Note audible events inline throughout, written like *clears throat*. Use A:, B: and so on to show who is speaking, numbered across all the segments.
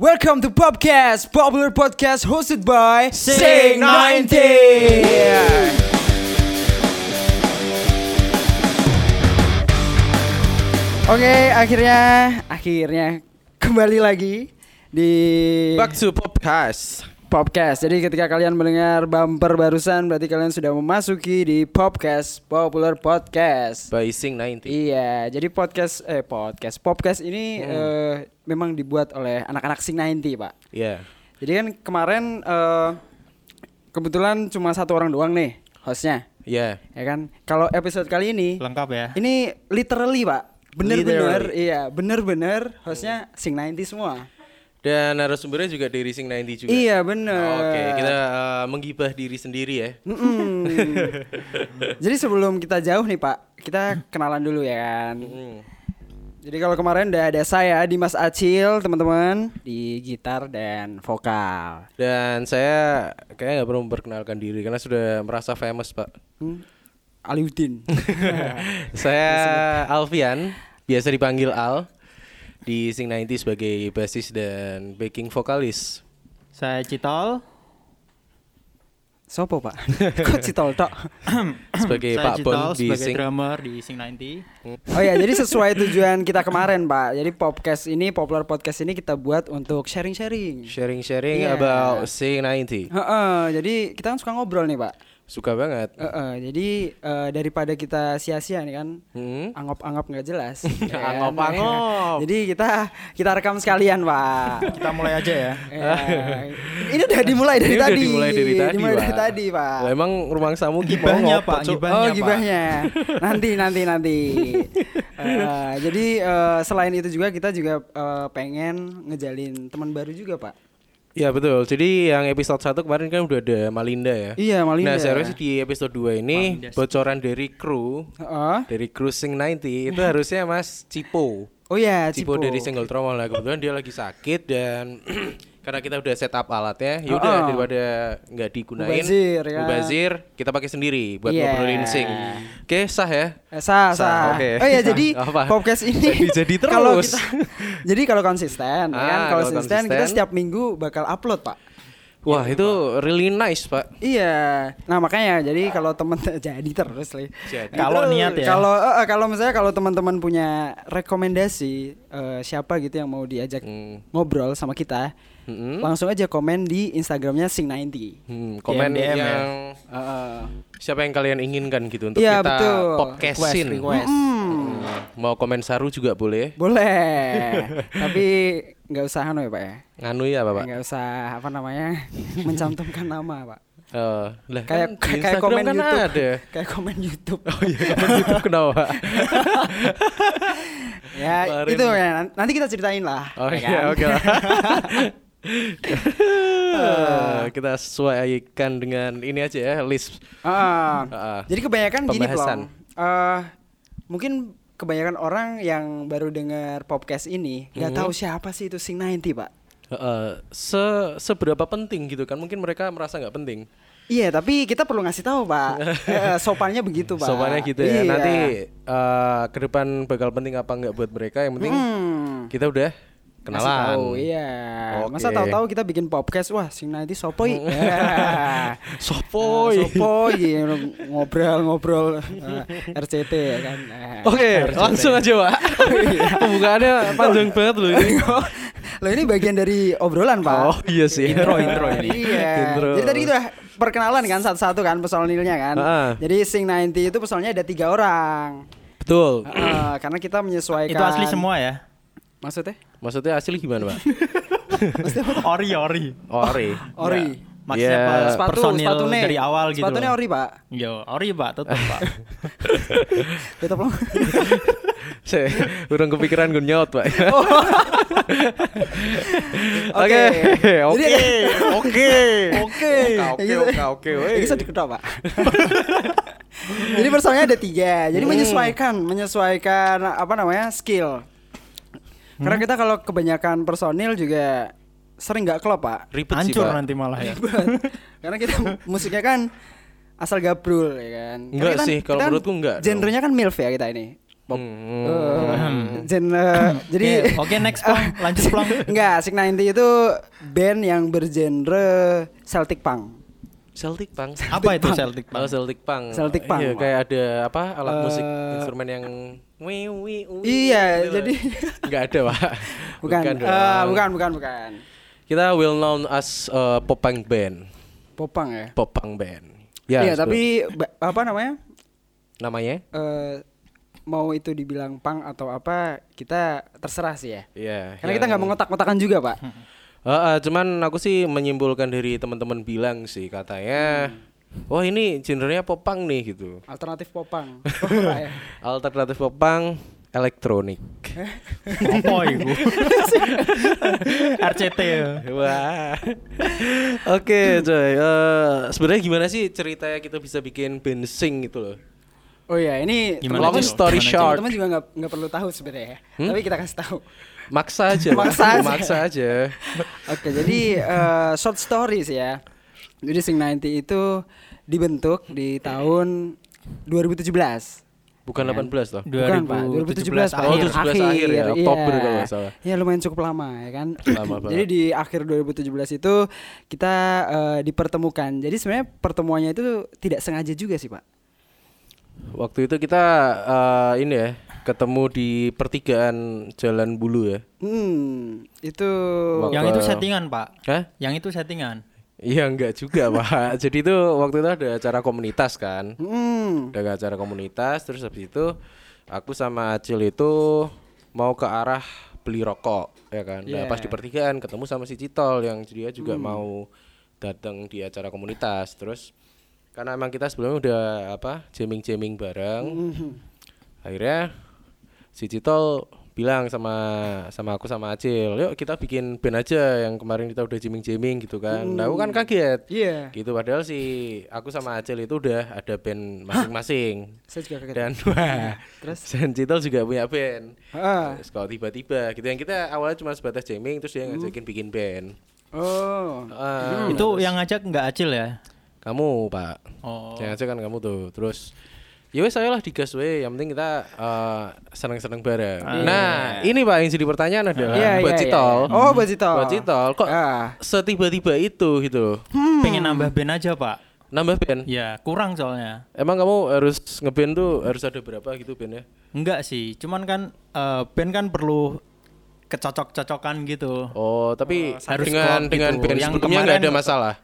A: Welcome to Popcast, popular podcast hosted by
B: Sing 90.
A: Oke, akhirnya akhirnya kembali lagi di
B: Back to podcast.
A: Popcast. Jadi ketika kalian mendengar bumper barusan berarti kalian sudah memasuki di Popcast, popular podcast.
B: By Sing 90.
A: Iya, jadi podcast eh podcast Popcast ini eh, memang dibuat oleh anak-anak Sing 90, Pak.
B: Iya.
A: Jadi kan kemarin eh, kebetulan cuma satu orang doang nih hostnya,
B: Iya.
A: ya kan? Kalau episode kali ini,
C: lengkap ya
A: ini literally pak, bener-bener, iya, bener-bener hostnya Sing 90 semua.
B: Dan narasumbernya juga dari Sing 90 juga.
A: Iya bener.
B: Oke, kita uh, menggibah diri sendiri ya.
A: Mm-mm. *laughs* Jadi sebelum kita jauh nih pak, kita kenalan dulu ya kan.
B: Hmm.
A: Jadi kalau kemarin udah ada saya Dimas Acil teman-teman di gitar dan vokal.
B: Dan saya kayaknya nggak perlu memperkenalkan diri karena sudah merasa famous, Pak.
A: Hmm? Aliudin. *laughs*
B: saya Alfian, biasa dipanggil Al di Sing 90 sebagai basis dan backing vokalis.
C: saya Citol
A: Sopo pak? *laughs* Kok Citol tok? *coughs*
B: Sebagai
C: saya
B: Pak Bon
C: Citol
B: di
C: sebagai
B: Sing.
C: drummer di Sing 90
A: Oh ya, jadi *laughs* sesuai tujuan kita kemarin, Pak. Jadi podcast ini, popular podcast ini kita buat untuk sharing-sharing.
B: Sharing-sharing
A: Iya.
B: about Sing 90.
A: Heeh, jadi kita kan suka ngobrol nih, Pak.
B: Suka banget.
A: Heeh, jadi eh, daripada kita sia-sia nih kan,
B: Hmm.
A: angop-angop nggak jelas. *laughs* ya kan?
B: Angop-angop.
A: jadi kita kita rekam sekalian, Pak.
C: kita mulai aja ya *laughs*
A: Ya, ini udah dimulai dari
B: Ini udah
A: tadi.
B: dimulai dari tadi,
A: Dimulai dari
B: Pak.
A: tadi, Pak.
B: Lah, emang ruang samu
C: Gibahnya,
B: ngopot,
C: Pak,
B: Cuk.
C: gibah.
A: Oh gibahnya *laughs* nanti nanti nanti. Eh, jadi eh, selain itu juga kita juga eh, pengen ngejalin teman baru juga pak.
B: Ya betul. Jadi yang episode 1 kemarin kan udah ada Malinda ya.
A: Iya Malinda.
B: Nah, seharusnya di episode 2 ini
C: Malinda.
B: bocoran dari kru
A: Heeh.
B: dari Cruising 90 itu harusnya Mas Cipo.
A: Oh ya
B: Cipo
A: Cipo.
B: dari single tromol lah kebetulan dia lagi sakit dan *clears throat* karena kita udah set up alatnya, yaudah
A: Oh-oh.
B: daripada nggak digunain,
A: Mubazir, ya.
B: mubazir, kita pakai sendiri buat
A: Iya.
B: ngobrolin sing. Oke, sah ya.
A: Eh, sah,
B: Sah,
A: sah.
B: oke.
A: Oh ya jadi *laughs* podcast ini
B: Jadi- jadi *laughs* terus.
A: kalau kita, jadi kalau konsisten, ya kan?
B: Ah,
A: Kalau
B: kalau
A: konsisten, kita
B: konsisten.
A: setiap minggu bakal upload pak.
B: Wah, itu really nice, Pak.
A: Iya. Nah makanya jadi kalau temen *laughs* jadi terus lah.
B: Jadi
C: Kalau niat ya.
A: Kalau eh, eh, kalau misalnya kalau teman-teman punya rekomendasi eh, siapa gitu yang mau diajak
B: Hmm.
A: ngobrol sama kita,
B: Mm-mm.
A: langsung aja komen di Instagramnya Sing90.
B: Hmm, komen
C: DM ya.
B: yang
A: Heeh.
B: siapa yang kalian inginkan gitu untuk
A: Iya
B: kita
A: betul.
B: podcastin.
C: Request, request.
A: Mm-mm.
B: Hmm, Mau komen saru juga boleh.
A: Boleh. *laughs* Tapi nggak usah anu ya pak ya.
B: Nganu ya Pak?
A: Nggak usah apa namanya *laughs* mencantumkan nama pak.
B: Eh, lah
A: Kayak
B: kan
A: kayak komen
B: kan
A: YouTube.
B: ada. *laughs*
A: Kayak komen YouTube.
B: Oh iya, komen YouTube kenapa?
A: ya
B: Kemarin.
A: itu ya. Nanti kita ceritain lah.
B: Oh
A: ya
B: iya,
A: kan?
B: oke lah. Eh, kita sesuaikan dengan ini aja ya list.
A: Ah,
B: Ah.
A: Jadi kebanyakan gini
B: Pembahasan.
A: Plong. Eh, mungkin kebanyakan orang yang baru dengar podcast ini nggak
B: Mhm.
A: tahu siapa sih itu Sing 90 pak.
B: Heeh, se seberapa penting gitu kan? Mungkin mereka merasa nggak penting.
A: Iya tapi kita perlu ngasih tahu pak. *laughs* Eh, sopannya begitu pak.
B: Soalnya gitu ya.
A: Iya.
B: Nanti eh, ke depan bakal penting apa nggak buat mereka? Yang penting
A: Hmm.
B: kita udah
A: Ngasih
B: kenalan.
A: tahu, iya. Masa
B: Oke.
A: tahu-tahu kita bikin podcast, wah Sing 90 sopoi. *laughs* *laughs* Ya.
B: Sopoy.
A: Ah, Sopoi gitu, ngobrol-ngobrol eh, RCT ya kan. Eh.
B: Oke, langsung aja, Pak. *laughs* Pembukaannya panjang banget loh ini.
A: Loh ini bagian dari obrolan pak.
B: Oh iya sih.
C: Intro, intro ini.
A: Iya.
B: Intro.
A: Jadi tadi udah perkenalan kan satu-satu kan personilnya kan.
B: Heeh.
A: Jadi Sing 90 itu personilnya ada tiga orang.
B: Betul.
A: Heeh, karena kita menyesuaikan.
C: itu asli semua ya
A: Maksudnya?
B: Maksudnya asli gimana, Pak?
C: ori ori
B: Ori. *laughs*
A: Ori.
C: maksudnya
B: Ya,
C: apa,
A: Sepatu,
C: personil
A: sepatunya.
C: dari awal gitu
A: Sepatunya
C: loh.
A: ori pak.
C: yo ori pak tetap pak *laughs* *laughs*
A: Kita belum.
B: Saya urung kepikiran gue nyaut, Pak.
A: Oh.
B: Oke. Oke. Oke.
A: Oke.
B: Oke, oke, oke.
A: Ini bisa diketok pak. Jadi personilnya ada tiga. Jadi
B: Hmm.
A: menyesuaikan, menyesuaikan apa namanya skill. Karena
B: Hmm.
A: kita kalau kebanyakan personil juga sering nggak klop pak.
B: Ribet sih,
C: hancur
B: Pak.
C: nanti malah ya
A: Karena kita *laughs* musiknya kan asal gabrul ya kan. Karena
B: Enggak
A: kita-
B: sih, kalau
A: kan
B: menurutku enggak.
A: Genrenya kan milf ya kita ini. pop.
B: Hmm.
A: Eh, genre *laughs* jadi
C: Oke, oke, next Plong. *laughs* Lanjut Plong.
A: enggak, Sig 90 itu band yang bergenre Celtic Punk.
B: Celtic Punk.
C: Apa itu Celtic
B: Oh,
C: Punk?
B: Celtic Punk.
A: Celtic Punk.
B: Iya, kayak ada apa? Alat
A: Eh,
B: musik instrumen yang wi wi.
A: Iya,
B: gitu.
A: jadi-
B: nggak ada, Pak.
A: Bukan,
B: dong.
A: eh, bukan, bukan, bukan.
B: Kita well known as uh, pop punk band.
A: Popang ya.
B: Pop punk band. Ya,
A: Iya, tapi apa namanya?
B: namanya?
A: eh mau itu dibilang pang atau apa kita terserah sih ya.
B: Iya.
A: Karena kita nggak mengotak-ngotakan juga pak. *laughs*
B: Heeh, cuman aku sih menyimpulkan dari teman-teman bilang sih katanya, wah ini genrenya pop punk nih gitu.
A: Alternatif popang. *laughs* Oh, ya.
B: Alternatif pop punk elektronik.
C: Apa itu? RCT ya.
B: Wah. Oke, coy. Eh, sebenarnya gimana sih ceritanya kita bisa bikin band sing gitu loh?
A: Oh iya ini
C: Gimana,
B: story
C: Gimana,
B: short.
A: teman-teman juga nggak nggak perlu tahu sebenarnya ya. Tapi kita kasih tahu.
B: Maksa aja. *laughs*
A: Maksa aja.
B: Maksa aja.
A: Oke jadi eh, short story sih ya. Jadi Sing 90 itu dibentuk di tahun 2017.
B: Bukan 18 loh.
A: Bukan Pak, 2017 Pak.
B: Oh,
A: Akhir,
B: 2017 akhir ya, Oktober
A: iya.
B: kalau nggak salah.
A: Ya lumayan cukup lama ya kan.
B: Lama banget.
A: Jadi di akhir 2017 itu kita eh, dipertemukan. Jadi sebenarnya pertemuannya itu tidak sengaja juga sih Pak.
B: Waktu itu kita eh, ini ya, ketemu di pertigaan Jalan Bulu ya.
A: Hmm, itu
B: Waktu-
C: Yang itu settingan, Pak.
B: Hah?
C: Yang itu settingan.
B: Iya enggak juga *laughs* pak Jadi itu waktu itu ada acara komunitas kan
A: Hmm.
B: Ada acara komunitas Terus habis itu Aku sama Acil itu Mau ke arah beli rokok ya kan Nah
A: Yeah.
B: pas di pertigaan ketemu sama si Citol Yang dia juga mau datang di acara komunitas Terus Karena emang kita sebelumnya udah apa Jamming-jamming bareng
A: Mhm.
B: Akhirnya Si Citol bilang sama sama aku sama Acil Yuk kita bikin band aja Yang kemarin kita udah jamming-jamming gitu kan Nah aku kan kaget
A: Iya.
B: gitu padahal si aku sama Acil itu udah ada band masing-masing
A: Saya juga kaget.
B: dan wah
A: Terus?
B: dan Citol juga punya band
A: Ah.
B: terus kalau tiba-tiba gitu yang kita awalnya cuma sebatas jamming terus dia ngajakin bikin band
A: Oh.
B: Ah,
C: itu yang ngajak nggak acil ya?
B: kamu pak
C: Oh.
B: yang ngajak kan kamu tuh terus ya wes saya lah digas we yang penting kita eh, seneng-seneng bareng nah ini pak yang jadi pertanyaan adalah
A: Iya,
B: buat
A: iya, iya.
B: Citol
A: Oh, buat Citol.
B: buat Citol kok
A: Ah.
B: setiba-tiba itu gitu
C: Pengen nambah band aja, Pak.
B: nambah band
C: Ya, kurang soalnya.
B: Emang kamu harus ngeband tuh harus ada berapa gitu bandnya?
C: Enggak sih, cuman kan eh, band kan perlu kecocok-cocokan gitu.
B: Oh, tapi
C: harus
B: dengan dengan
C: gitu.
B: band
C: Yang
B: sebelumnya nggak ada masalah.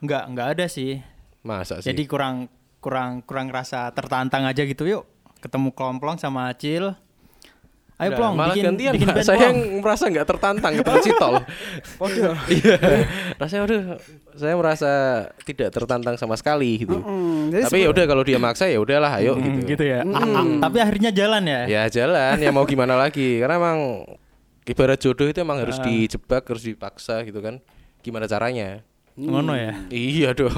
C: Enggak, enggak ada sih.
B: Masa sih?
C: Jadi kurang kurang kurang rasa tertantang aja gitu yuk. Ketemu Klomplong sama Acil. Ayo Plong,
B: malah
C: bikin
B: gantian
C: bikin
B: Pak. *laughs*
C: band
B: Saya
C: Plong.
B: yang merasa nggak tertantang ketemu *laughs* Citol.
A: Podo. *laughs*
B: Iya. Rasanya udah saya merasa tidak tertantang sama sekali gitu.
A: Hmm, jadi
B: Tapi ya udah kalau dia maksa ya udahlah ayo
C: Hmm,
B: gitu.
C: gitu ya. Ah, ah, tapi akhirnya jalan ya.
B: Ya jalan ya mau gimana lagi karena emang ibarat jodoh itu emang harus dijebak harus dipaksa gitu kan. Gimana caranya?
C: Ngono ya.
B: Iya dong.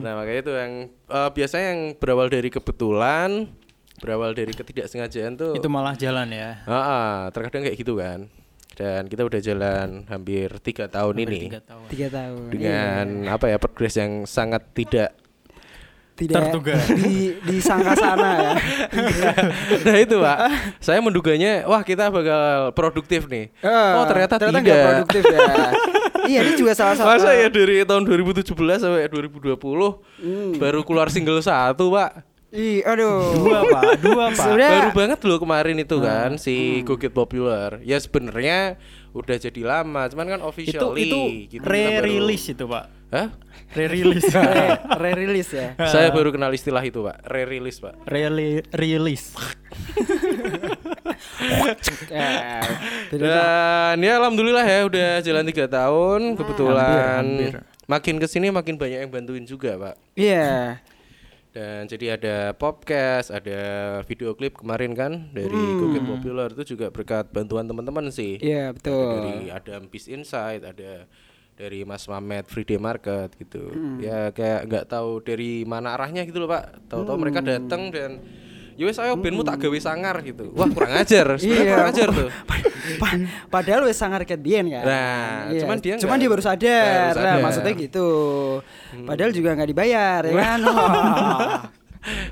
B: nah makanya itu yang eh, biasanya yang berawal dari kebetulan, berawal dari ketidaksengajaan tuh.
C: Itu malah jalan ya.
B: Ah, ah, terkadang kayak gitu kan. Dan kita udah jalan hampir tiga tahun
C: Hampir
B: ini
C: tiga tahun.
A: tiga tahun.
B: dengan
A: Iya.
B: apa ya progres yang sangat tidak.
A: tidak
C: terduga.
A: di disangka sana ya. *laughs*
B: nah itu pak, saya menduganya wah kita bakal produktif nih.
A: Eh,
B: oh ternyata,
A: nggak
B: tidak.
A: produktif ya. *laughs* iya, ini juga salah satu.
B: Masa ya dari tahun 2017 sampai 2020
A: Hmm.
B: baru keluar single satu pak.
A: Ih, aduh.
C: Dua, Pak. Dua, Pak.
A: Sebenarnya-
B: Baru banget loh kemarin itu
A: Hmm.
B: kan si Go Get Popular. Ya sebenarnya udah jadi lama, cuman kan
C: Itu
B: officially
C: itu
B: gitu, kita baru-
C: re-release itu, Pak.
B: Hah?
C: Re-release.
A: Re- *laughs* re-release ya.
B: Saya baru kenal istilah itu, Pak. Re-release, Pak.
C: Re- release. *laughs*
A: Eh.
B: Dan ya alhamdulillah ya udah jalan tiga tahun. Kebetulan
C: Hampir, hampir.
B: makin ke sini makin banyak yang bantuin juga, Pak.
A: Iya.
B: Dan jadi ada podcast, ada video klip kemarin kan dari Go Get Popular itu juga berkat bantuan teman-teman sih.
A: Iya,
B: Ada
A: betul.
B: dari Adam Peace Insight, ada dari Mas Mamet Free Day Market gitu. Ya kayak nggak tahu dari mana arahnya gitu loh Pak. Tahu-tahu mereka datang dan ya wes ayo bandmu tak gawe sangar gitu. Wah kurang ajar, *laughs*
A: Iya.
B: kurang ajar tuh. *laughs*
A: Pa- padahal wes sangar ket biyen kan.
B: Nah, cuman dia
A: cuman
B: nggak-
A: dia baru sadar.
B: baru
A: Nah, maksudnya gitu. Padahal juga nggak dibayar ya kan. Wah. *laughs*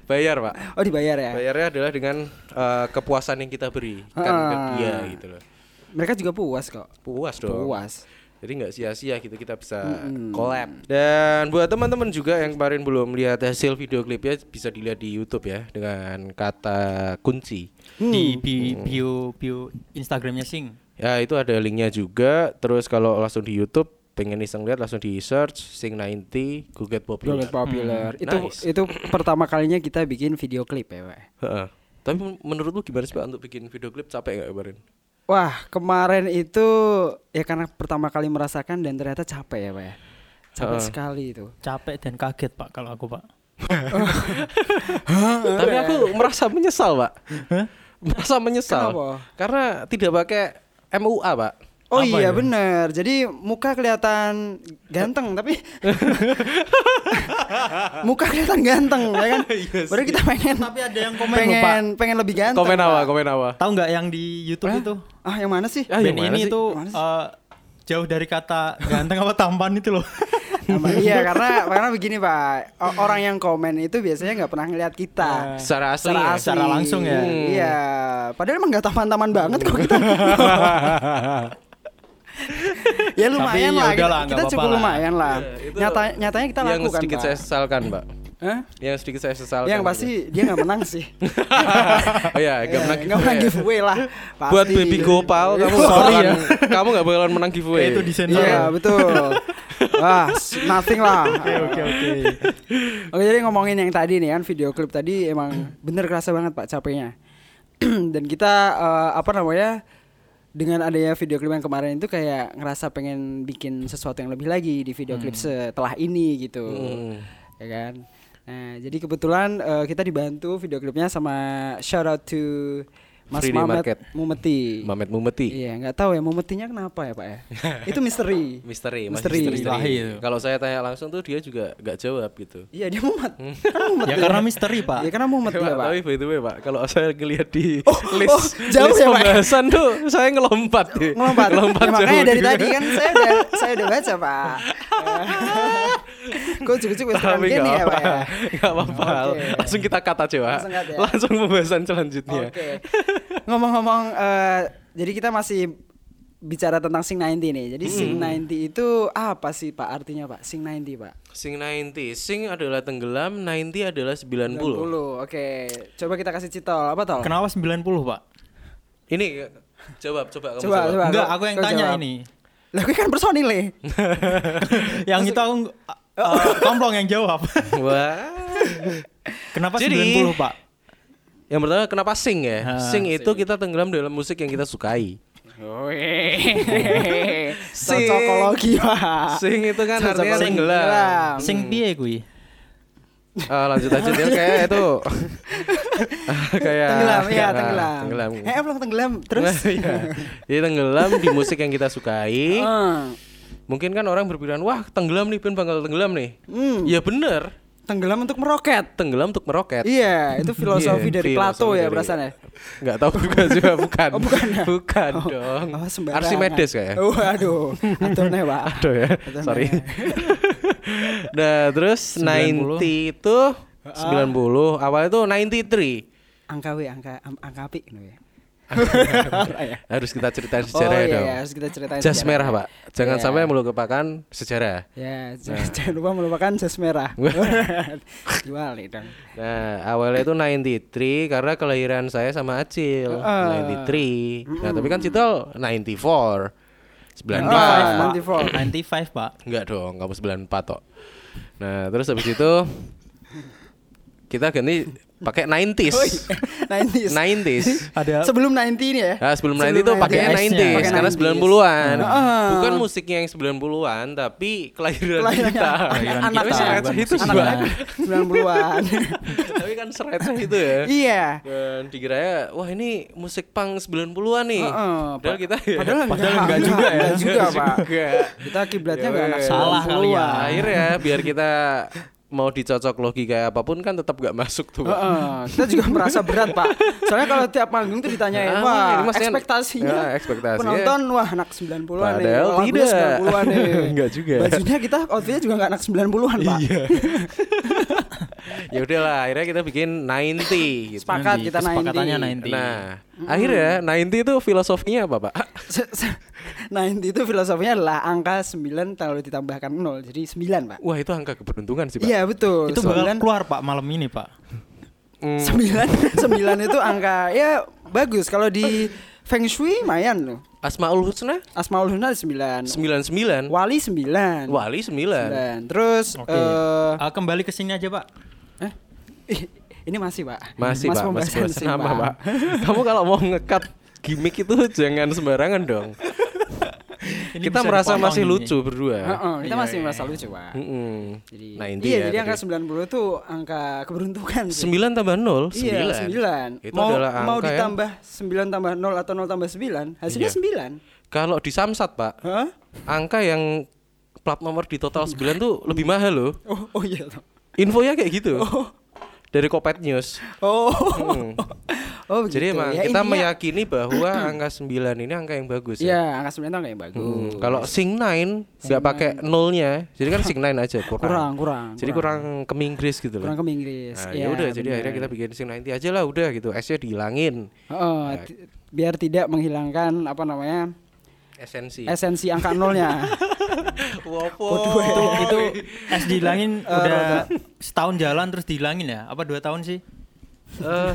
B: Bayar, Pak.
A: Oh dibayar ya.
B: Bayarnya adalah dengan eh, kepuasan yang kita berikan ke
A: Ah.
B: dia gitu loh.
A: Mereka juga puas kok.
B: Puas dong.
A: Puas.
B: Jadi nggak sia-sia gitu kita bisa collab. Dan buat teman-teman juga yang kemarin belum lihat hasil video klipnya bisa dilihat di YouTube ya dengan kata kunci.
C: Di bi- bio bio Instagramnya Sing.
B: Ya itu ada linknya juga. Terus kalau langsung di YouTube pengen iseng lihat langsung di search Sing 90 Google Popular.
A: Goget populer. Itu
B: nice.
A: itu pertama kalinya kita bikin video klip ya, Pak.
B: Heeh. Tapi men- menurut lu gimana sih Pak untuk bikin video klip capek nggak kemarin?
A: Wah, kemarin itu ya karena pertama kali merasakan dan ternyata capek ya, Pak ya. Capek
B: Heeh.
A: sekali itu.
C: Capek dan kaget pak kalau aku pak. *laughs*
B: Tapi aku merasa menyesal, Pak. Merasa menyesal.
A: Kenapa?
B: Karena tidak pakai MUA, Pak.
A: Oh
C: Apa
A: iya
C: ya?
A: bener Jadi muka kelihatan ganteng tapi *laughs* muka kelihatan ganteng ya kan. *laughs* Baru kita pengen
C: Tapi ada yang komen loh, Pak.
A: pengen pengen lebih ganteng.
B: Komen apa? Komen apa?
C: Tahu nggak yang di YouTube
A: Hah?
C: itu?
A: Ah yang mana sih?
B: Ah, yang mana
C: ini
B: sih?
C: tuh
A: Mana sih?
C: eh, jauh dari kata ganteng apa tampan itu loh. *laughs*
A: Iya karena karena begini pak O- orang yang komen itu biasanya nggak pernah ngeliat kita
B: Secara asli.
A: secara
B: ya?
A: asli.
C: Secara langsung ya?
A: Hmm. Iya padahal emang nggak taman-taman banget kok kita ya lumayan
C: Tapi ya
A: lah kita,
C: nggak
A: kita cukup
C: lah.
A: lumayan lah
B: Iya, itu
A: nyata nyatanya kita
B: yang
A: lakukan
B: sedikit
A: pak
B: saya sesalkan, Pak.
A: Hah?
B: Yang sedikit saya sesalkan.
A: yang
B: gitu.
A: pasti dia nggak menang sih *laughs*
B: oh iya,
A: Ya,
B: gak menang
A: nggak menang
B: giveaway.
A: giveaway lah pasti.
B: Buat baby Gopal kamu nggak
C: Sorry ya. *laughs*
B: kamu gak bakalan menang giveaway.
C: Itu di sensor.
A: Iya betul. Wah, nothing lah.
C: Oke oke oke. *laughs*
A: Oke jadi ngomongin yang tadi nih kan video klip tadi emang bener kerasa banget pak capeknya. *clears throat* Dan kita eh, apa namanya dengan adanya video klip yang kemarin itu kayak ngerasa pengen bikin sesuatu yang lebih lagi di video klip setelah ini gitu,
B: Hmm.
A: ya kan. Nah jadi kebetulan eh, kita dibantu video klipnya sama shout out to Mas
B: Free
A: Mamet
B: Market.
A: Mumeti.
B: Mamet Mumeti.
A: Iya nggak tahu ya Mumetinya kenapa ya pak ya? *laughs* itu misteri.
B: Misteri,
A: Misteri.
B: misteri.
C: Itu.
B: Kalau saya tanya langsung tuh dia juga gak jawab gitu.
A: Iya dia mumet. *laughs* Kan mumet
C: Ya karena misteri pak.
A: Ya karena mumet
B: Pak,
A: dia pak.
B: tapi by the way Pak, kalau saya ngelihat di
A: Oh,
B: list,
A: oh, jauh
B: list
A: ya, Pak?
B: pembahasan tuh saya ngelompat.
A: Ngelompat.
B: ngelompat
A: Ya, makanya
B: jauh
A: dari tadi kan saya udah saya udah baca pak. *laughs* Cukup-cukup wes
B: Tapi
A: gini ya pak ya.
B: Gak apa-apa.
A: Oke.
B: Langsung kita kata aja, Pak.
A: Langsung cut ya.
B: Langsung pembahasan selanjutnya.
A: Oke. Ngomong-ngomong, eh, jadi kita masih bicara tentang Sing 90 nih. Jadi Sing 90 itu apa sih Pak artinya Pak? Sing 90 Pak.
B: Sing 90, sing adalah tenggelam, 90 adalah 90.
A: 90. Oke. Coba kita kasih citol apa tol?
C: Kenapa 90 pak?
B: Ini jawab coba kamu
A: Coba, coba.
C: Enggak, aku yang tanya
A: jawab.
C: ini.
A: Lah gue kan personil nih. *laughs*
C: yang itu aku uh, komplong yang jawab.
B: Wah.
C: Kenapa
B: Jadi-
C: 90 pak?
B: Yang pertama kenapa sing ya?
C: Ah,
B: sing itu kita tenggelam dalam musik yang kita sukai. Sing.
A: Cocokologi Pak.
B: Sing itu kan
A: Cocok
B: artinya
A: sing
B: tenggelam.
C: Sing piye kuwi?
B: Ah, lanjut aja dia kayak itu. *laughs* kayak
A: tenggelam ya tenggelam.
B: Tenggelam.
A: Eh tenggelam terus. *laughs*
B: Iya. Jadi tenggelam di musik yang kita sukai.
A: Ah.
B: Mungkin kan orang berpikiran, wah tenggelam nih, Ben bakal tenggelam nih.
A: Hmm,
B: Ya bener,
A: tenggelam untuk meroket.
B: tenggelam untuk meroket.
A: Iya, itu filosofi
B: Iya,
A: dari
B: filosofi
A: Plato ya
B: dari-
A: perasaan ya.
B: Nggak tahu juga juga *laughs* bukan.
A: Oh, bukan ya?
B: Bukan
A: Oh,
B: dong.
A: Oh.
B: Archimedes kayak.
A: Oh, aduh. Nih, Pak.
B: Aduh ya,
A: Aduh,
B: sorry. *laughs* nah, terus
C: 90.
B: 90 itu 90, awalnya itu 93.
A: Angka W, angka angka api gitu ya.
B: Harus kita ceritain
A: Oh
B: sejarah
A: iya,
B: dong.
A: iya, harus kita ceritain.
B: Jas
A: sejarah.
B: merah, Pak. Jangan
A: Iya.
B: sampai melupakan sejarah.
A: Ya,
B: Nah. *laughs*
A: jangan, lupa melupakan jas merah. *laughs* Jual nih dong.
B: Nah, awalnya itu 93 karena kelahiran saya sama Acil.
A: Ah.
B: 93. Nah, tapi kan Citol 94. 94.
A: Ah, 94.
C: 95 pak.
B: Enggak dong, kamu 94 tok. Nah, terus habis itu kita ganti pakai 90s.
A: Oh iya, 90s.
B: 90s.
C: Ada
A: Sebelum 90 ini ya.
B: Nah, sebelum 90 itu pakai
C: 90s.
B: 90s
A: Pakai
B: karena
A: 90s.
B: 90-an.
A: Ah.
B: Bukan musiknya yang 90-an, tapi kelahiran
A: Kelahirannya
B: kita.
C: Kelahiran *laughs*
A: anak
C: kita,
A: anak
C: bukan
B: itu
C: kita.
A: 90-an.
B: tapi kan serece itu ya.
A: Iya.
B: Dan dikiranya wah ini musik punk 90-an nih.
A: Heeh,
B: Padahal
A: Pak.
B: kita ya.
A: Padahal enggak,
C: Padahal enggak juga ya.
A: Enggak juga, Pak. Kita kiblatnya
B: Ya
A: enggak anak.
C: Salah kali ya.
A: 90-an.
B: Akhirnya biar kita mau dicocok logi kayak apa pun kan tetap gak masuk tuh. Pak.
A: Heeh, kita juga *laughs* merasa berat pak. Soalnya kalau tiap manggung tuh ditanyain,
B: Ah,
A: wah
B: ini maksudnya-
A: ekspektasinya,
B: Ya, ekspektasinya.
A: penonton wah anak 90-an nih,
B: Padahal
A: lagunya
B: tidak.
A: 90-an nih. *laughs*
B: Enggak juga.
A: Bajunya kita outfitnya juga nggak anak 90-an pak.
B: Iya. *laughs* ya udahlah akhirnya kita bikin 90 gitu.
A: Sepakat kita 90.
C: kesepakatannya 90.
B: Nah, akhirnya 90 itu filosofinya apa, Pak?
A: 90 itu filosofinya adalah angka 9 kalau ditambahkan 0 jadi 9 pak
B: Wah, itu angka keberuntungan sih, Pak.
A: Iya betul
C: Itu bakal
A: 9
C: keluar Pak malam ini Pak.
B: Hmm,
A: 9 9 *laughs* itu angka ya bagus kalau di Feng Shui lumayan loh
B: Asmaul Husna
A: Asmaul Husna 9
B: 99.
A: Wali 9
B: Wali 9.
A: 9 Terus
C: Oke.
A: eh
C: Ah, kembali ke sini aja Pak.
A: eh, *laughs* ini masih pak
B: Masih,
A: Mas
B: Pak. Masih
A: pembahasan
B: pembahasan
A: sih,
B: nama, Pak. Kamu kalau mau ngekat gimmick itu jangan sembarangan dong.
C: Ini
B: kita merasa masih
C: ini.
B: lucu berdua.
A: Heeh, kita
C: Iya,
A: masih
C: iya,
A: merasa
C: iya.
A: lucu pak
B: Mm-mm.
A: jadi
B: 90
A: iya
B: ya
A: jadi angka
B: tadi.
A: 90 itu angka keberuntungan sih
B: 9 tambah 0, 9.
A: Iya, 9.
B: Itu
A: mau
B: adalah
A: mau
B: angka yang
A: ditambah 9 tambah 0 atau 0 tambah 9, hasilnya
B: Iya.
A: 9.
B: kalau di Samsat, Pak,
A: Hah?
B: angka yang plat nomor di total 9 tuh lebih mahal loh.
A: Oh, oh iya.
B: Infonya kayak gitu. Dari Kopet News.
A: Oh.
B: Hmm. *laughs*
A: Oh,
B: Jadi
A: begitu.
B: emang
A: Ya,
B: kita
A: intinya-
B: meyakini *clears throat* bahwa angka 9 ini angka yang bagus ya.
A: Iya, angka 9 itu angka yang bagus.
B: Hmm, Kalau Sing 9 nggak pakai nolnya, jadi kan *laughs* Sing 9 aja kurang.
A: kurang, kurang.
B: Jadi kurang ke Inggris gitu loh.
A: kurang ke Inggris.
B: Nah,
A: Iya,
B: ya udah jadi akhirnya kita bikin Sing 90 aja lah udah gitu. S-nya dihilangin.
A: Heeh, ti- biar tidak menghilangkan apa namanya?
B: Esensi.
A: esensi angka nolnya. *laughs*
B: Wopo.
C: itu itu es dihilangin udah setahun jalan terus dihilangin ya? Apa dua tahun sih?
B: Eh,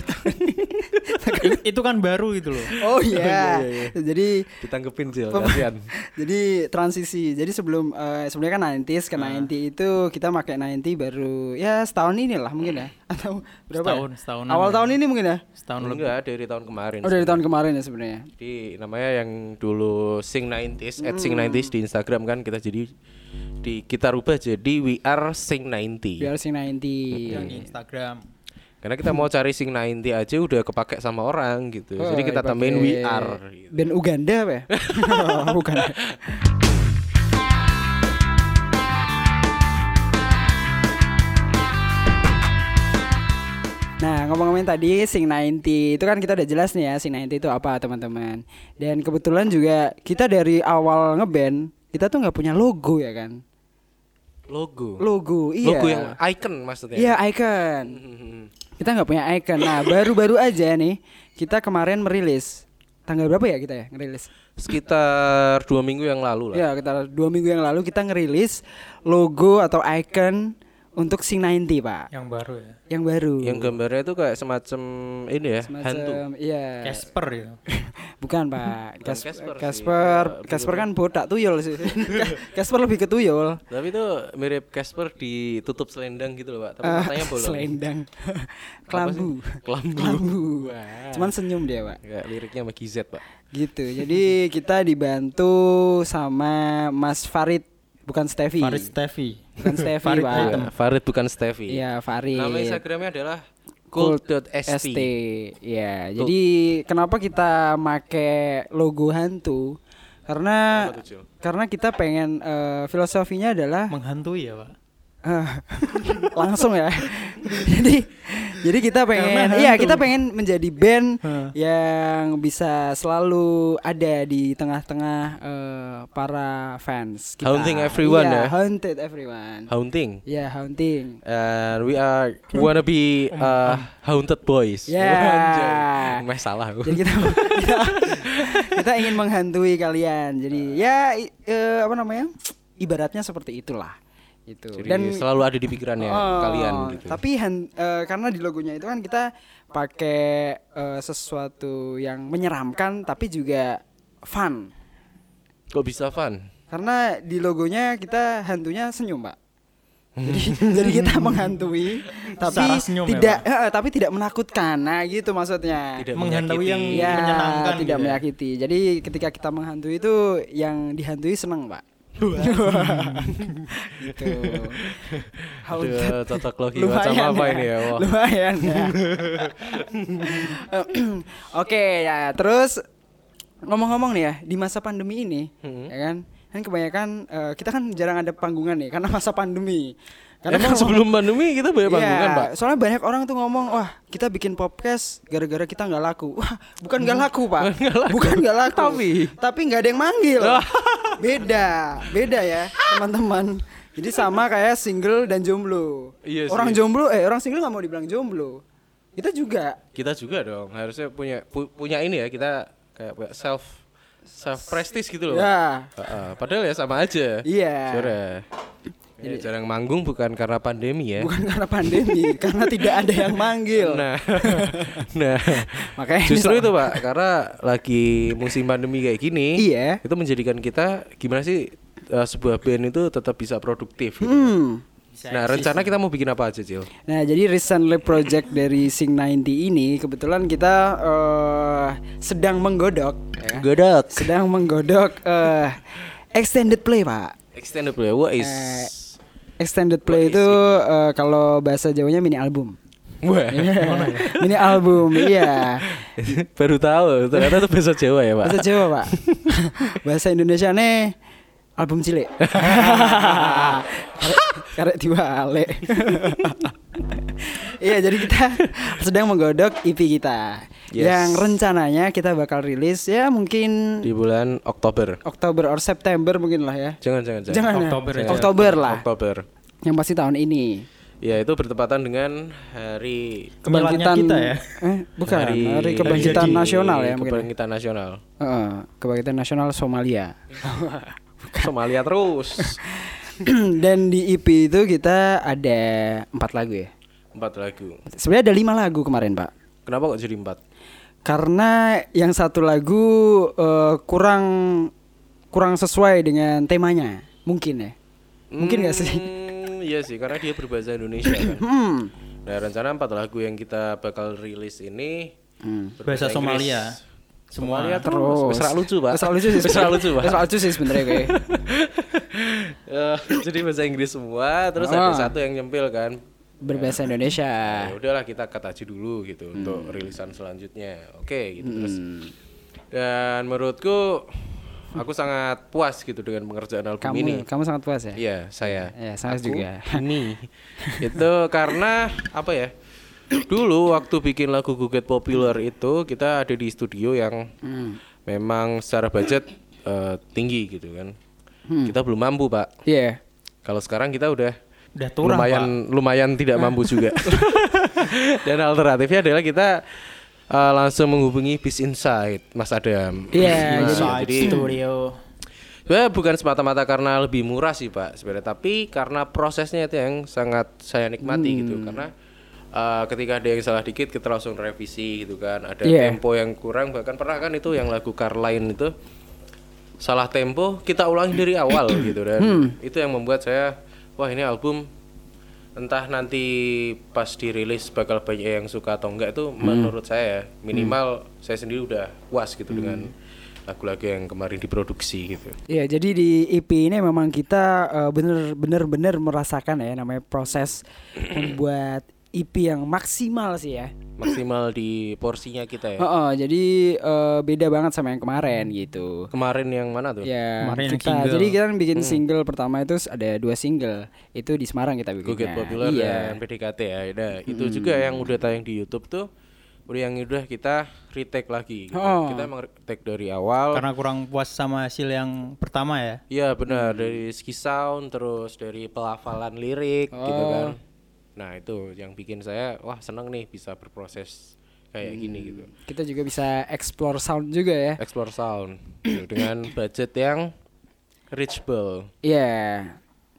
C: I- *laughs* itu kan baru gitu loh.
A: Oh iya. *laughs*
B: iya, iya.
A: Jadi
B: ditanggepin sih, kasihan. *laughs*
A: jadi transisi. Jadi sebelum eh, sebenarnya kan 90s ke 90 itu kita pakai 90 baru ya setahun inilah mungkin ya atau berapa?
C: Setahun,
A: ya?
C: setahunan
A: Awal
C: ya.
A: tahun ini mungkin ya?
C: Setahun lebih.
B: Enggak dari tahun kemarin.
A: Oh dari tahun kemarin ya sebenarnya.
B: Jadi namanya yang dulu Sing 90s, at
A: Hmm.
B: Sing 90s di Instagram kan kita jadi di kita rubah jadi We Are Sing 90.
A: Biar sing 90.
C: Yang di Instagram.
B: Karena kita mau cari Sing 90 aja udah kepake sama orang gitu.
A: Oh,
B: jadi kita tambahin We Are. Gitu.
A: Band Uganda apa ya? *laughs* oh, bukan. Nah ngomong-ngomongin tadi Sing 90 itu kan kita udah jelas nih ya Sing 90 itu apa teman-teman Dan kebetulan juga kita dari awal ngeband Kita tuh nggak punya logo ya kan
B: Logo.
A: Logo iya
B: Logo yang icon maksudnya.
A: Iya icon
B: Hmm.
A: Kita nggak punya icon. Nah baru-baru aja nih Kita kemarin merilis. Tanggal berapa ya kita ya ngerilis?
B: Sekitar dua minggu yang lalu lah.
A: Ya kita dua minggu yang lalu kita ngerilis Logo atau icon Untuk Sing 90 pak
C: Yang baru ya.
A: Yang baru
B: Yang gambarnya itu kayak semacam ini ya,
A: Semacam,
B: hantu.
A: Iya
C: Casper itu. *laughs*
A: Bukan pak
B: Casper sih.
A: Casper
B: Ya,
A: Casper kan botak tuyul sih *laughs* Casper lebih ke tuyul
B: Tapi itu mirip Casper ditutup selendang gitu loh, Pak. Tapi
A: Ah,
B: matanya bolong.
A: Selendang *laughs* Kelambu?
B: Kelambu.
A: Kelambu
B: Wah.
A: Cuman senyum dia pak
B: Kayak liriknya sama Giz, Pak.
A: Gitu Jadi kita dibantu sama Mas Farid Bukan Steffi
C: Farid Steffi.
A: Bukan Steffi
C: Farid
A: pak
C: Item.
B: Iya, Farid bukan Steffi.
A: Iya Farid
B: Nama Instagramnya adalah
A: Cult
B: cult.st.
A: ST. Ya, jadi kenapa kita make logo hantu? Karena karena kita pengen eh, filosofinya adalah
C: Menghantui ya, Pak.
A: Eh, *laughs* langsung ya. *laughs* jadi jadi kita pengen iya kita pengen menjadi band
C: Hah.
A: yang bisa selalu ada di tengah-tengah eh, para fans kita.
B: Haunting everyone
A: Iya,
B: ya?
A: Haunted everyone.
B: Haunting.
A: Ya, haunting.
B: And we are wanna be uh, haunted boys.
A: Ya.
B: Anjay. Meh salah. aku.
A: Jadi kita, *laughs* kita kita ingin menghantui kalian. Jadi ya eh, apa namanya? Ibaratnya seperti itulah. Itu.
B: Jadi selalu ada di pikirannya
A: Oh,
B: kalian gitu.
A: Tapi eh, karena di logonya itu kan kita pakai eh, sesuatu yang menyeramkan tapi juga fun.
B: Kok bisa fun?
A: Karena di logonya kita hantunya senyum, Pak. *laughs* jadi, jadi kita menghantui tapi
C: senyum ya,
A: tidak eh, tapi tidak menakutkan. Nah, gitu maksudnya.
B: Tidak
C: Menghantui
B: menyakiti.
C: yang
A: Ya,
C: menyenangkan
A: tidak
C: gitu ya.
A: menyakiti. Jadi ketika kita menghantui itu yang dihantui senang, Pak. Gitu. *laughs*
B: Aduh, cocok logi *laughs* macam apa ini ya? Wah.
A: Lumayan ya. *laughs* Oke ya, terus ngomong-ngomong nih ya, di masa pandemi ini,
B: Hmm.
A: ya kan? Kan kebanyakan eh, kita kan jarang ada panggungan nih karena masa pandemi. Karena
B: Emang
A: kan-
B: sebelum pandemi kita banyak
A: Iya,
B: panggungan, Pak.
A: Soalnya banyak orang tuh ngomong, wah kita bikin podcast gara-gara kita nggak laku. *laughs* Wah, bukan nggak laku pak, *laughs* bukan nggak laku.
B: Tapi?
A: tapi nggak ada yang manggil. *laughs* beda, beda ya teman-teman. Jadi sama kayak single dan jomblo.
B: Iya
A: orang
B: sih.
A: jomblo eh orang single nggak mau dibilang jomblo. Kita juga.
B: kita juga dong harusnya punya pu- punya ini ya kita kayak self self prestige gitu loh
A: Ya.
B: Heeh, padahal ya sama aja
A: Iya.
B: Sudah. Ya, jarang manggung bukan karena pandemi ya
A: Bukan karena pandemi, *laughs* karena tidak ada yang manggil.
B: nah *laughs* nah
A: Makanya
B: justru itu pak karena lagi musim pandemi kayak gini
A: Iya.
B: itu menjadikan kita gimana sih eh, sebuah band itu tetap bisa produktif gitu.
A: Hmm.
B: nah rencana kita mau bikin apa aja Cil
A: Nah, jadi recently project dari Sing 90 ini kebetulan kita eh, sedang menggodok ya.
B: Godok
A: Sedang menggodok eh, extended play, Pak.
B: extended play what is
A: Eh, Extended play itu eh, kalau bahasa Jawanya mini album.
B: Wah, *laughs*
A: mini album, iya. *laughs*
B: baru tahu ternyata itu bahasa Jawa ya pak
A: Bahasa Jawa, Pak. *laughs* bahasa Indonesia nih album cilik. Karek diwale. Iya, jadi kita sedang menggodok EP kita.
B: Yes.
A: Yang rencananya kita bakal rilis ya mungkin
B: di bulan Oktober
A: Oktober or September mungkin lah ya.
B: jangan jangan jangan
A: Jangan ya.
C: Oktober aja.
A: Oktober lah.
B: Oktober
A: Yang pasti tahun ini.
B: ya itu bertepatan dengan hari
C: Kebangkitan kita ya.
A: Eh, bukan. Hari,
B: Hari
A: kebangkitan
C: Jadi
A: nasional ya mungkin.
B: kebangkitan nasional
A: Heeh, kebangkitan nasional Somalia. *laughs*
B: Somalia terus *clears throat*
A: Dan di EP itu kita ada empat lagu ya.
B: empat lagu
A: Sebenarnya ada lima lagu kemarin pak.
B: kenapa kok jadi empat
A: Karena yang satu lagu eh, kurang kurang sesuai dengan temanya, mungkin ya. Mungkin nggak sih?
B: Hmm, iya sih karena dia berbahasa Indonesia kan *clears throat*
A: Hmm.
B: nah rencana empat lagu yang kita bakal rilis ini
A: Hmm.
C: Bahasa
B: berbahasa Inggris.
C: Somalia.
B: Somalia
A: Terus.
B: ra lucu pak
A: ra lucu sih. *laughs*
B: Ra lucu pak
A: ra lucu sih sebenarnya kayak. *laughs*
B: Eh, jadi bahasa Inggris semua terus ada
A: Ah.
B: satu yang nyempil kan
A: Berbahasa Indonesia.
B: ya udahlah kita cut aja dulu gitu untuk rilisan selanjutnya oke gitu terus
A: Hmm.
B: dan menurutku aku sangat puas gitu dengan pengerjaan album
A: Kamu
B: ini
A: kamu sangat puas ya?
B: iya saya
A: Ya, saya
B: Aku
A: juga.
B: ini *laughs* itu karena apa ya dulu waktu bikin lagu Guget Popular itu kita ada di studio yang
A: Hmm.
B: memang secara budget eh, tinggi gitu kan
A: Hmm.
B: kita belum mampu pak
A: Iya.
B: kalau sekarang kita udah
C: Udah turun,
B: lumayan lumayan tidak mampu juga. *laughs* Dan alternatifnya adalah kita uh, langsung menghubungi Bis Insight, Mas Adam.
A: Iya,
B: Nah,
C: Inside
B: jadi
C: Studio.
B: sebenarnya bukan semata-mata karena lebih murah sih Pak, sebenarnya, tapi karena prosesnya itu yang sangat saya nikmati
A: Hmm.
B: gitu. Karena uh, ketika ada yang salah dikit kita langsung revisi gitu kan. Ada
A: Iya.
B: tempo yang kurang, bahkan pernah kan itu yang lagu Carline itu salah tempo kita ulangi dari awal gitu dan
A: Hmm.
B: itu yang membuat saya wah ini album entah nanti pas dirilis bakal banyak yang suka atau enggak itu menurut saya minimal saya sendiri udah puas gitu dengan lagu-lagu yang kemarin diproduksi gitu.
A: Iya, jadi di EP ini memang kita eh, bener-bener bener merasakan ya namanya proses *clears throat* membuat EP yang maksimal sih ya.
B: Maksimal di porsinya kita ya.
A: Heeh, jadi eh, beda banget sama yang kemarin gitu.
B: Kemarin yang mana tuh?
A: Ya,
C: Kemarin yang
A: kita
C: single.
A: jadi kita kan bikin single pertama itu ada dua single. Itu di Semarang kita bikin.
B: Guget Popular
A: Iya.
B: dan PDKT ya. Nah, itu juga yang udah tayang di YouTube tuh udah yang udah kita retake lagi gitu.
A: Oh.
B: Kita emang retake dari awal.
C: Karena kurang puas sama hasil yang pertama ya.
B: Iya benar dari segi sound terus dari pelafalan lirik gitu kan. Nah itu yang bikin saya wah seneng nih bisa berproses kayak gini gitu.
A: Kita juga bisa explore sound juga ya.
B: Explore sound gitu, dengan budget yang reachable.
A: Iya.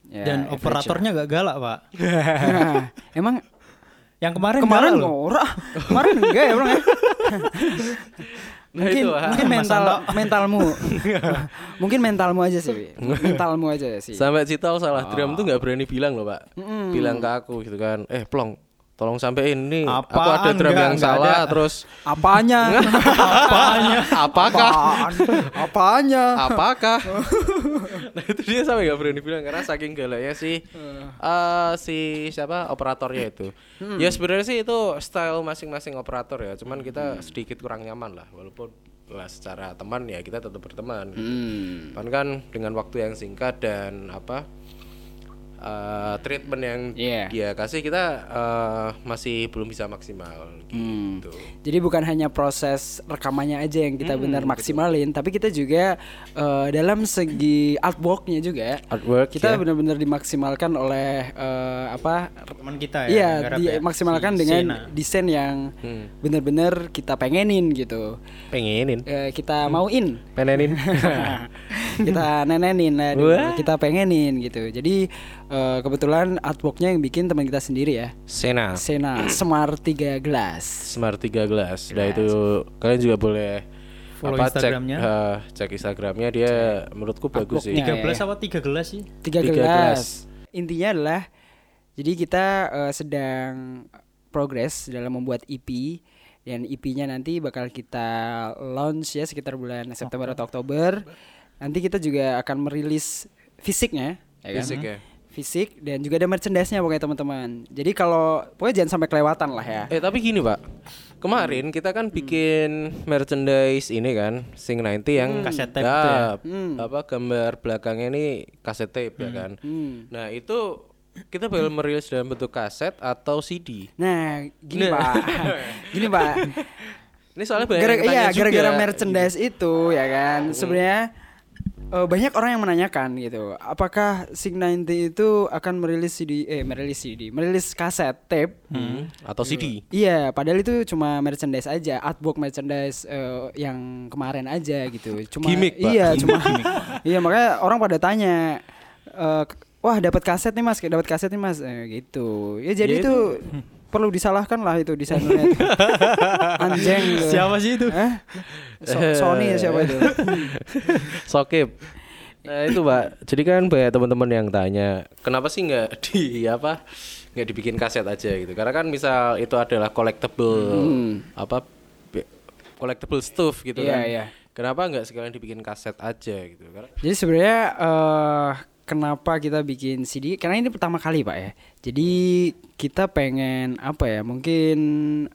A: Ya,
C: Dan
A: average
C: operatornya gak galak, Pak.
A: lah. *laughs* Emang
C: Yang kemarin
A: kemarin
C: galak loh.
A: ora. Kemarin enggak ya, Bang *laughs* ya?
B: Nah,
A: mungkin
B: itu, ah.
A: mungkin mental mentalmu *laughs* mungkin mentalmu aja sih *laughs* mentalmu aja sih
B: Sampai Citol salah drum tuh nggak berani bilang loh pak. Bilang ke aku gitu kan. Eh plong tolong sampein nih aku
C: Apaan?
B: ada drum yang salah
C: ada.
B: terus
A: apanya *laughs*
B: apanya apakah
A: Apaan? apanya
B: apakah nah itu dia sampai nggak berani bilang karena saking galaknya si eh si siapa operatornya itu ya sebenarnya sih itu style masing-masing operator ya cuman kita sedikit kurang nyaman lah walaupun lah secara teman ya kita tetap berteman gitu.
A: Hmm.
B: Kan dengan waktu yang singkat dan apa eh, treatment yang
A: Iya.
B: dia kasih kita eh, masih belum bisa maksimal
A: Hmm.
B: gitu.
A: Jadi bukan hanya proses rekamannya aja yang
B: Hmm,
A: kita benar maksimalin, tapi kita juga eh, dalam segi artworknya juga
B: Artwork
A: kita
B: ya.
A: benar-benar dimaksimalkan oleh eh, apa?
C: Teman kita ya.
A: Iya,
C: ya,
A: dimaksimalkan
C: si
A: dengan
C: Sena.
A: desain yang
B: Hmm.
A: benar-benar kita pengenin gitu.
B: pengenin
A: Eh,
B: Hmm.
A: kita mauin,
B: penenin *laughs*
A: kita nenenin.
B: Wah.
A: kita pengenin gitu. Jadi eh, kebetulan artworknya yang bikin teman kita sendiri ya,
B: Sena
A: Sena *clears throat* Semar 3 Gelas.
B: Smart 3 gelas. Nah itu kalian juga boleh
C: Follow
B: apa,
C: Instagramnya.
B: Cek, eh, cek Instagramnya dia menurutku bagus sih.
A: Artworknya.
C: 13 apa 3 gelas sih?
A: tiga
B: Tiga
A: gelas. Intinya adalah jadi kita eh, sedang progres dalam membuat EP dan EP-nya nanti bakal kita launch ya sekitar bulan September atau Oktober. Nanti kita juga akan merilis fisiknya, ya kan?
B: Fisik ya.
A: Fisik dan juga ada merchandise-nya pokoknya teman-teman. Jadi kalau pokoknya jangan sampai kelewatan lah ya.
B: Eh tapi gini pak, kemarin kita kan bikin merchandise ini kan, Sing 90 yang
C: Kaset tape
B: Nah,
C: ya?
B: apa gambar belakangnya ini kaset tape ya kan.
A: Hmm.
B: Nah itu kita bakal merilis dalam bentuk kaset atau CD.
A: Nah, gini
B: Nah.
A: Pak. *laughs* gini Pak.
B: Ini soalnya banyak
A: Gara
B: yang
A: iya, gara-gara merchandise itu ya kan. Sebenarnya eh, banyak orang yang menanyakan gitu, apakah Sig 90 itu akan merilis CD eh merilis CD, merilis kaset tape?
B: Hmm, atau CD.
A: Iya, padahal itu cuma merchandise aja, artwork merchandise eh, yang kemarin aja gitu. Cuma
B: Gimmick, Pak.
A: iya, cuma *laughs* iya makanya orang pada tanya eh, wah dapat kaset nih Mas, dapat kaset nih Mas eh, gitu. Ya jadi
B: Ya
A: itu perlu disalahkan lah itu desainernya itu. *laughs* Anjing gitu.
C: Siapa sih itu?
A: Eh? So- Sony ya siapa itu? *laughs*
B: Sokip. Nah itu pak. Jadi kan banyak teman-teman yang tanya, kenapa sih nggak di apa nggak dibikin kaset aja gitu? Karena kan misal itu adalah collectible apa be- collectible stuff gitu
A: Hmm. Iya,
B: kan.
A: iya.
B: Kenapa nggak sekalian dibikin kaset aja gitu? Karena
A: Jadi sebenarnya eh kenapa kita bikin CD? Karena ini pertama kali pak ya. Jadi kita pengen apa ya? Mungkin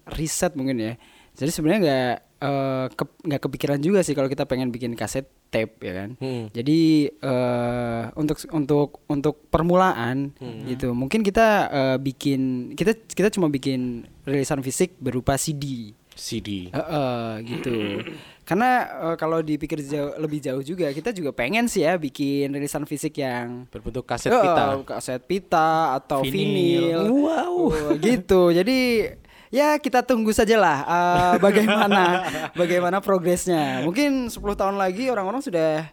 A: riset mungkin ya. Jadi sebenarnya nggak eh, ke- nggak kepikiran juga sih kalau kita pengen bikin kaset tape ya kan.
B: Hmm.
A: Jadi eh untuk untuk untuk permulaan gitu. Mungkin kita eh, bikin kita kita cuma bikin rilisan fisik berupa CD.
B: CD.
A: Heeh, gitu. *clears throat* Karena eh, kalau dipikir jauh, lebih jauh juga, kita juga pengen sih ya bikin rilisan fisik yang
B: berbentuk kaset
A: Eh,
B: pita.
A: kaset pita atau
C: Vinil.
A: vinil. Wow. gitu. Jadi ya kita tunggu saja lah eh, *laughs* bagaimana bagaimana progresnya. Mungkin 10 tahun lagi orang-orang sudah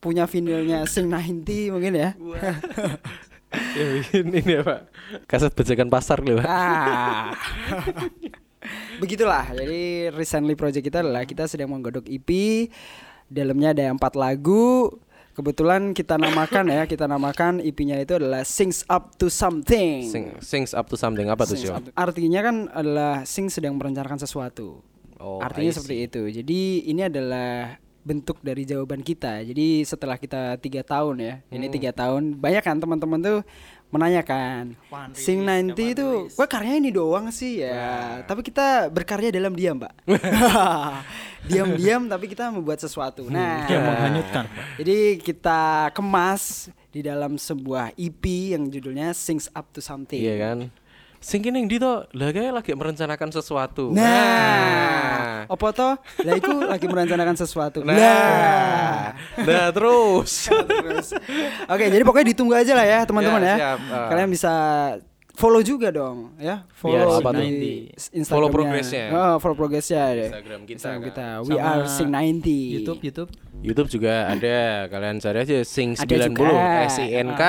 A: punya vinilnya Sing 90 mungkin ya. *laughs*
B: ya bikin ini ya pak. Kaset bajakan pasar loh. Pak.
A: Ah. *laughs* Begitulah. Jadi recently project kita adalah kita sedang menggodok EP. Dalamnya ada empat lagu. Kebetulan kita namakan ya, kita namakan EP-nya itu adalah Sings Up to Something.
B: Sing, sings up to something apa tuh
A: Sings
B: sih?
A: Artinya kan adalah Sing sedang merencanakan sesuatu.
B: Oh,
A: Artinya seperti itu. Jadi ini adalah bentuk dari jawaban kita. Jadi setelah kita tiga tahun ya, ini
B: Hmm.
A: tiga tahun, banyak kan teman-teman tuh menanyakan, Sing 90
C: kapan
A: itu,
C: rilis?"
A: wah karyanya ini doang sih ya. Tapi kita berkarya dalam diam, Mbak. *laughs* *laughs* Diam-diam tapi kita membuat sesuatu. Nah,
C: Yang menghanyutkan.
A: jadi kita kemas di dalam sebuah EP yang judulnya Sings Up to Something.
B: Iya kan? Sing kene ndi to? Lah kayak lagi merencanakan sesuatu.
A: Nah, apa toh? Lah itu lagi merencanakan sesuatu.
B: Nah.
A: Lah.
B: Nah, terus.
A: Terus. Oke, jadi pokoknya ditunggu aja lah ya teman-teman
B: Ya,
A: ya.
B: siap. Ah.
A: Kalian bisa follow juga dong ya. Follow
B: apa tuh?
A: di Instagramnya.
B: Follow progressnya.
A: Oh, follow progressnya deh.
B: Instagram kita
A: Instagram
B: kan.
A: kita. We
C: Sama
A: are Sing 90.
C: YouTube, YouTube.
B: YouTube juga ada. Kalian cari aja Sing
A: Ada
B: 90
A: juga.
B: S I N K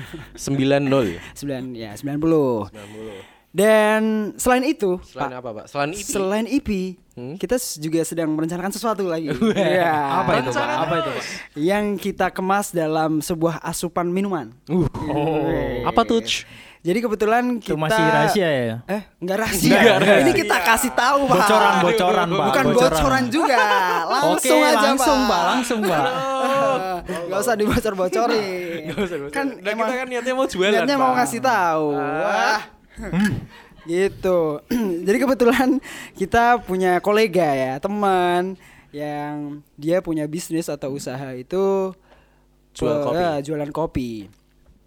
B: *laughs* 90.
A: 9 ya, 90. Dan selain itu,
B: Selain
A: Pak,
B: apa, Pak? Selain EP.
A: Selain EP,
B: Hmm?
A: kita juga sedang merencanakan sesuatu lagi. *laughs* Iya.
C: Apa itu, Pak? Apa itu, Pak?
A: Yang kita kemas dalam sebuah asupan minuman.
B: Uh.
A: Oh.
B: Apa tuh?
A: Jadi kebetulan kita
C: Itu masih rahasia ya?
A: Eh, enggak rahasia.
B: Enggak rahasia.
A: Ini kita kasih tahu, Pak.
C: Bocoran, bocoran, Pak.
A: Bukan bocoran, juga. *laughs* Langsung
C: Oke,
A: aja,
C: langsung,
A: Pak.
C: Pak. Langsung, Pak. *laughs*
A: Enggak usah dibocor-bocorin. Kan
B: Nah,
A: emang
B: kita kan niatnya mau jualan.
A: niatnya mau ngasih tahu. Wah.
C: Hmm.
A: gitu. *clears throat* Jadi kebetulan kita punya kolega ya, teman yang dia punya bisnis atau usaha itu
B: Jual
A: eh,
B: kopi.
A: ya, jualan kopi.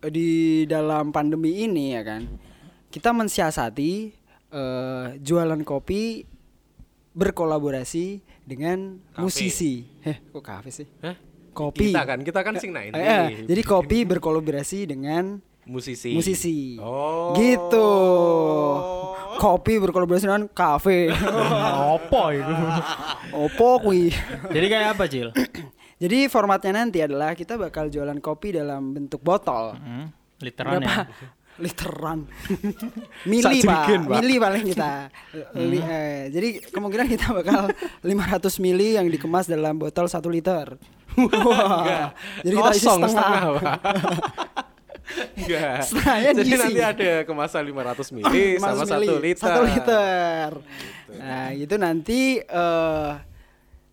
A: Di dalam pandemi ini ya kan kita mensiasati eh, jualan kopi berkolaborasi dengan
B: Kafe.
A: musisi. Heh, kok kafe sih?
B: Hah?
A: Kopi.
B: Kita kan, kita kan sing nah
A: Eh, eh, jadi kopi berkolaborasi dengan
B: musisi.
A: musisi.
B: Oh.
A: Gitu. Kopi berkolaborasi dengan kafe. *laughs*
C: Apa itu?
A: Opo kui.
C: Jadi kayak apa, Cil? *coughs*
A: Jadi formatnya nanti adalah kita bakal jualan kopi dalam bentuk botol.
C: Hmm, literan
A: Berapa?
C: ya. *laughs*
A: Literan. *laughs* mili, Pak. Mili paling kita. *laughs* Li- eh, jadi kemungkinan kita bakal 500 mili yang dikemas dalam botol 1 liter. Wah. Jadi kita isi setengah.
B: Pak. Enggak.
A: Setengahnya
B: Jadi
A: diisi.
B: nanti ada kemasan 500 mili sama
A: 500 mili,
B: 1 liter.
A: satu liter. Nah, itu nanti eh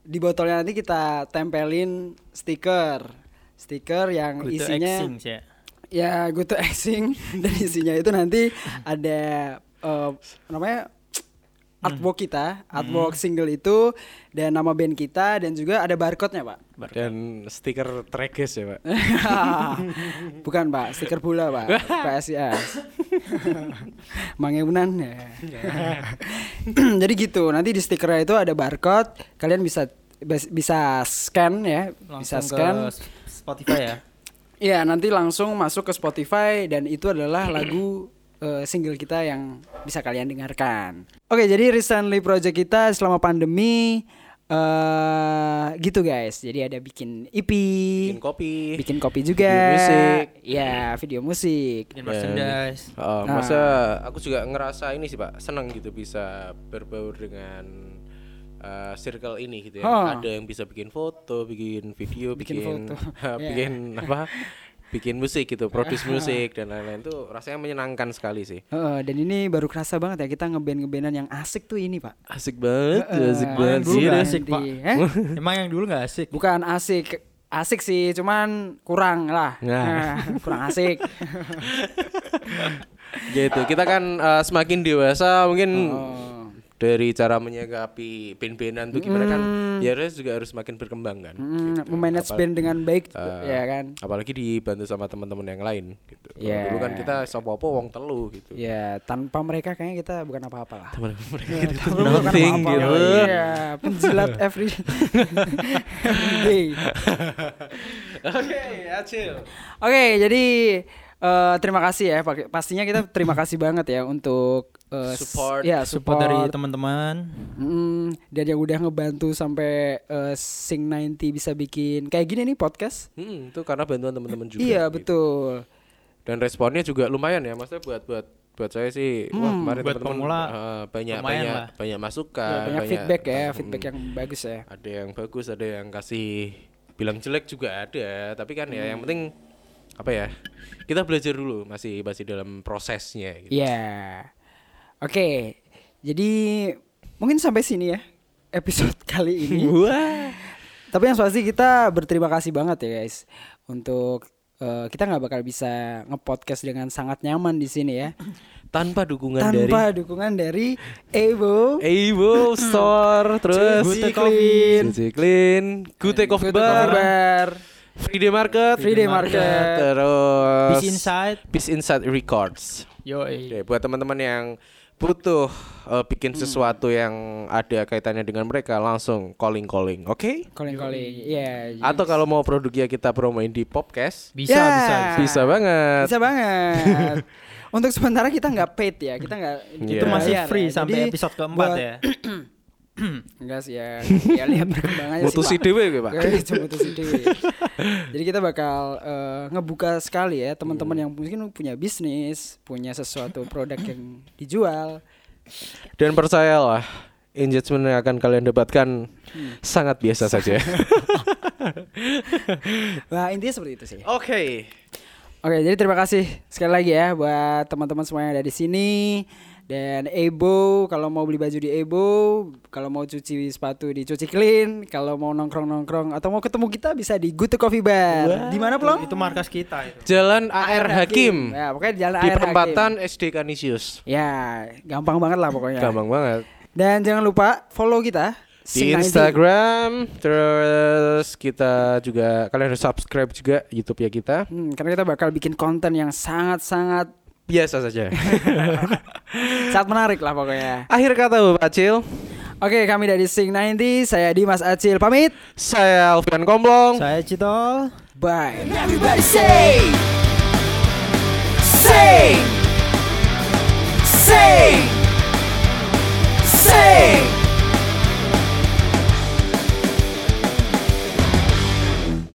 A: di botolnya nanti kita tempelin stiker. Stiker yang
C: Good
A: isinya
C: sih.
A: ya good to *laughs* dan isinya itu nanti ada eh, namanya artwork kita, artwork single itu dan nama band kita dan juga ada barcode-nya, Pak.
B: Dan stiker Treges ya, Pak. *laughs*
A: Bukan pak, stiker bola pak, *laughs* PSIS. *laughs* Mangebunan ya. Jadi gitu, nanti di stikernya itu ada barcode, kalian bisa bisa scan ya, bisa
C: Langsung
A: scan.
C: ke Spotify ya.
A: Iya, nanti langsung masuk ke Spotify dan itu adalah lagu eh, single kita yang bisa kalian dengarkan. Oke, jadi recently project kita selama pandemi eh gitu guys. Jadi ada bikin EP,
B: Bikin kopi.
A: bikin kopi juga,
B: Video musik.
A: ya video musik.
C: Bikin
B: Dan-
C: merchandise.
A: Nah.
B: masa aku juga ngerasa ini sih pak seneng gitu bisa berbaur dengan uh, circle ini gitu ya.
A: Oh.
B: Ada yang bisa bikin foto, bikin video,
A: Bikin
B: bikin
A: foto. *laughs*
B: bikin apa? Bikin musik gitu, produce *laughs* musik dan lain-lain tuh rasanya menyenangkan sekali sih.
A: Heeh, dan ini baru kerasa banget ya kita ngeband ngebandan yang asik tuh ini pak.
B: Asik banget,
A: Heeh.
B: asik banget.
C: dulu
B: sih.
C: nggak
B: dah.
C: asik, Pak.
A: Eh? *laughs*
C: Emang yang dulu nggak asik.
A: Bukan asik, asik sih, cuman kurang lah,
B: Nah.
A: Nah, *laughs* kurang asik.
B: Gitu. Kita kan uh, semakin dewasa mungkin
A: Oh.
B: Dari cara menyikapi band-bandan tuh gimana kan ya harus juga harus semakin berkembang kan.
A: Hmm,
B: gitu.
A: memanage
B: Apa-
A: band dengan baik,
B: Eh,
A: ya kan?
B: apalagi dibantu sama teman-teman yang lain gitu.
A: Iya.
B: Dulu kan kita sopo-opo wong telu gitu.
A: Ya tanpa mereka kayaknya kita bukan apa-apa lah.
B: Teman-teman mereka
A: Ya,
B: itu
A: tanpa mereka
B: nothing
A: bukan
B: gitu.
A: apa-apa. Iya, penjilat every, day.
B: Oke, Acil.
A: Oke, jadi eh, terima kasih ya. Pastinya kita terima kasih banget ya untuk eh, s-
B: Support.
A: ya
C: Support dari teman-teman.
A: Mm, dan yang udah ngebantu sampai eh, Sing 90 bisa bikin kayak gini nih podcast.
B: Hmm, itu karena bantuan teman-teman juga.
A: iya,
B: gitu.
A: betul.
B: Dan responnya juga lumayan ya, maksudnya buat buat buat saya sih wah kemarin
C: buat
B: teman-teman
C: pemula
B: eh, banyak banyak
C: lah.
B: banyak
A: Ya,
B: masukan,
A: banyak feedback ya,
B: hmm,
A: feedback yang bagus ya.
B: ada yang bagus, ada yang kasih bilang jelek juga ada, tapi kan ya yang penting apa ya? Kita belajar dulu, masih masih dalam prosesnya gitu.
A: Iya. Oke. Jadi mungkin sampai sini ya episode *laughs* kali ini.
B: Wah.
A: Tapi yang pasti kita berterima kasih banget ya guys untuk eh, kita nggak bakal bisa ngepodcast dengan sangat nyaman di sini ya *clears throat*
B: Tanpa dukungan dari
A: tanpa dukungan dari Evo,
B: Evo Store *clears throat* terus
A: Cuci Clean,
B: Cuci Clean, Gute
A: Coffee
B: Bar,
A: Bar,
B: Free Day Market,
A: Free Day Market.
B: terus
C: Peace Inside.
B: Peace Inside Records.
C: Yoi.
B: Oke, buat teman-teman yang butuh eh, bikin sesuatu yang ada kaitannya dengan mereka langsung calling calling, oke?
A: calling calling, iya.
B: Atau kalau mau produknya kita promoin di podcast,
C: Bisa,
A: Ya.
C: bisa.
B: bisa banget.
A: Bisa banget. *laughs* Untuk sementara kita nggak paid ya, kita nggak
B: Iya.
C: Itu masih
A: bayar
C: free
A: ya.
C: sampai
A: Jadi
C: episode keempat
A: buat-
C: ya. *clears throat* *clears throat*
A: Enggak sih ya, ya lihat *laughs* perkembangannya
B: Mutusi
A: sih, Pak.
B: dewe gue, Pak.
A: Oke, cuma mutusi dewe. Jadi kita bakal eh, ngebuka sekali ya teman-teman yang mungkin punya bisnis, punya sesuatu produk yang dijual.
B: Dan percayalah, engagement yang akan kalian dapatkan sangat biasa saja. *laughs* *laughs*
A: Wah intinya seperti itu sih.
B: Oke.
A: Oke, jadi terima kasih sekali lagi ya buat teman-teman semua yang ada di sini. Dan Ebo, kalau mau beli baju di Ebo, kalau mau cuci sepatu di Cuci Clean, kalau mau nongkrong-nongkrong atau mau ketemu kita bisa di Good Coffee Bar. Di mana Plong?
C: Itu markas kita itu.
B: Jalan AR Hakim
A: Ya, pokoknya di jalan
B: di
A: AR Hakim.
B: perempatan SD Kanisius.
A: Ya, gampang banget lah pokoknya.
B: Gampang banget.
A: Dan jangan lupa follow kita
B: di
A: Sing 90.
B: Instagram terus kita juga kalian harus subscribe juga YouTube ya kita
A: Hmm, karena kita bakal bikin konten yang sangat-sangat
B: biasa saja *laughs*
A: sangat menarik lah pokoknya.
B: akhir kata Bapak Acil
A: Oke, kami dari Sing 90, saya Dimas Acil pamit.
B: saya Alfian Komplong
C: Saya Citol.
A: Bye.
D: Everybody say, say, say, say.